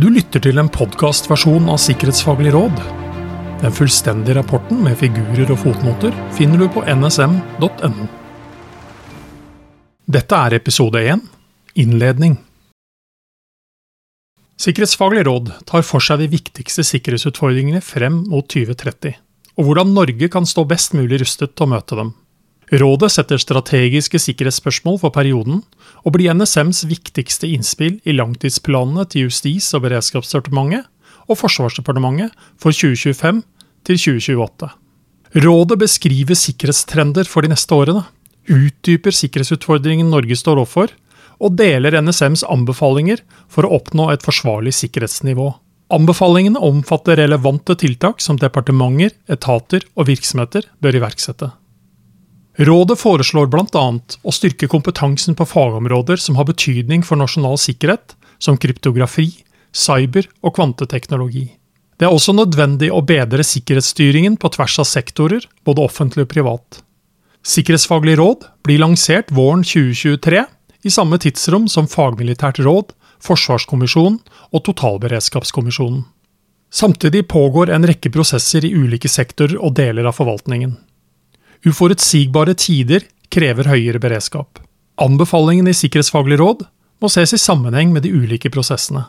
Du lytter til en podkastversjon av Sikkerhetsfaglig råd. Den fullstendige rapporten med figurer og fotnoter finner du på nsm.no. Dette er episode 1, innledning. Sikkerhetsfaglig råd tar for seg de viktigste sikkerhetsutfordringene frem mot 2030, og hvordan Norge kan stå best mulig rustet til å møte dem. Rådet setter strategiske sikkerhetsspørsmål for perioden, og blir NSMs viktigste innspill i langtidsplanene til Justis- og beredskapsdepartementet og Forsvarsdepartementet for 2025 til 2028. Rådet beskriver sikkerhetstrender for de neste årene, utdyper sikkerhetsutfordringen Norge står overfor, og deler NSMs anbefalinger for å oppnå et forsvarlig sikkerhetsnivå. Anbefalingene omfatter relevante tiltak som departementer, etater og virksomheter bør iverksette. Rådet foreslår bl.a. å styrke kompetansen på fagområder som har betydning for nasjonal sikkerhet, som kryptografi, cyber og kvanteteknologi. Det er også nødvendig å bedre sikkerhetsstyringen på tvers av sektorer, både offentlig og privat. Sikkerhetsfaglig råd blir lansert våren 2023, i samme tidsrom som Fagmilitært råd, Forsvarskommisjonen og Totalberedskapskommisjonen. Samtidig pågår en rekke prosesser i ulike sektorer og deler av forvaltningen. Uforutsigbare tider krever høyere beredskap. Anbefalingene i Sikkerhetsfaglig råd må ses i sammenheng med de ulike prosessene.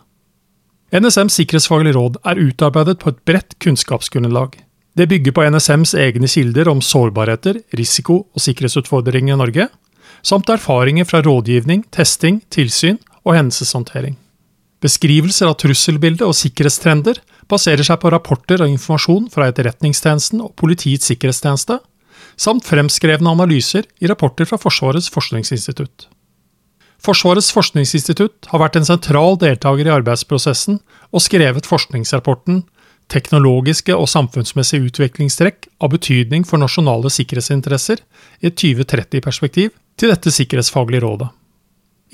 NSMs sikkerhetsfaglige råd er utarbeidet på et bredt kunnskapsgrunnlag. Det bygger på NSMs egne kilder om sårbarheter, risiko og sikkerhetsutfordringer i Norge, samt erfaringer fra rådgivning, testing, tilsyn og hendelseshåndtering. Beskrivelser av trusselbildet og sikkerhetstrender baserer seg på rapporter og informasjon fra Etterretningstjenesten og Politiets sikkerhetstjeneste, samt fremskrevne analyser i rapporter fra Forsvarets forskningsinstitutt. Forsvarets forskningsinstitutt har vært en sentral deltaker i arbeidsprosessen og skrevet forskningsrapporten Teknologiske og samfunnsmessige utviklingstrekk av betydning for nasjonale sikkerhetsinteresser i et 2030-perspektiv til dette sikkerhetsfaglige rådet.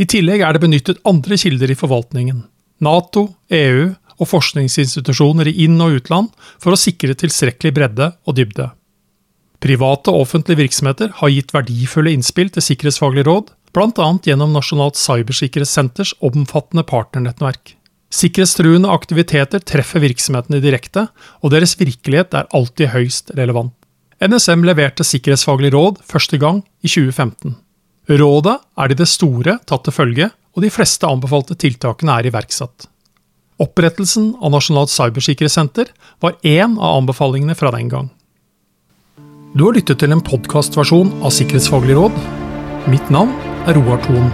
I tillegg er det benyttet andre kilder i forvaltningen, Nato, EU og forskningsinstitusjoner i inn- og utland for å sikre tilstrekkelig bredde og dybde. Private og offentlige virksomheter har gitt verdifulle innspill til Sikkerhetsfaglig råd, bl.a. gjennom Nasjonalt cybersikkerhetssenters omfattende partnernettverk. Sikkerhetstruende aktiviteter treffer virksomhetene direkte, og deres virkelighet er alltid høyst relevant. NSM leverte Sikkerhetsfaglig råd første gang i 2015. Rådet er i det store tatt til følge, og de fleste anbefalte tiltakene er iverksatt. Opprettelsen av Nasjonalt cybersikkerhetssenter var én av anbefalingene fra den gang. Du har lyttet til en podkastversjon av Sikkerhetsfaglig råd. Mitt navn er Roar Thon.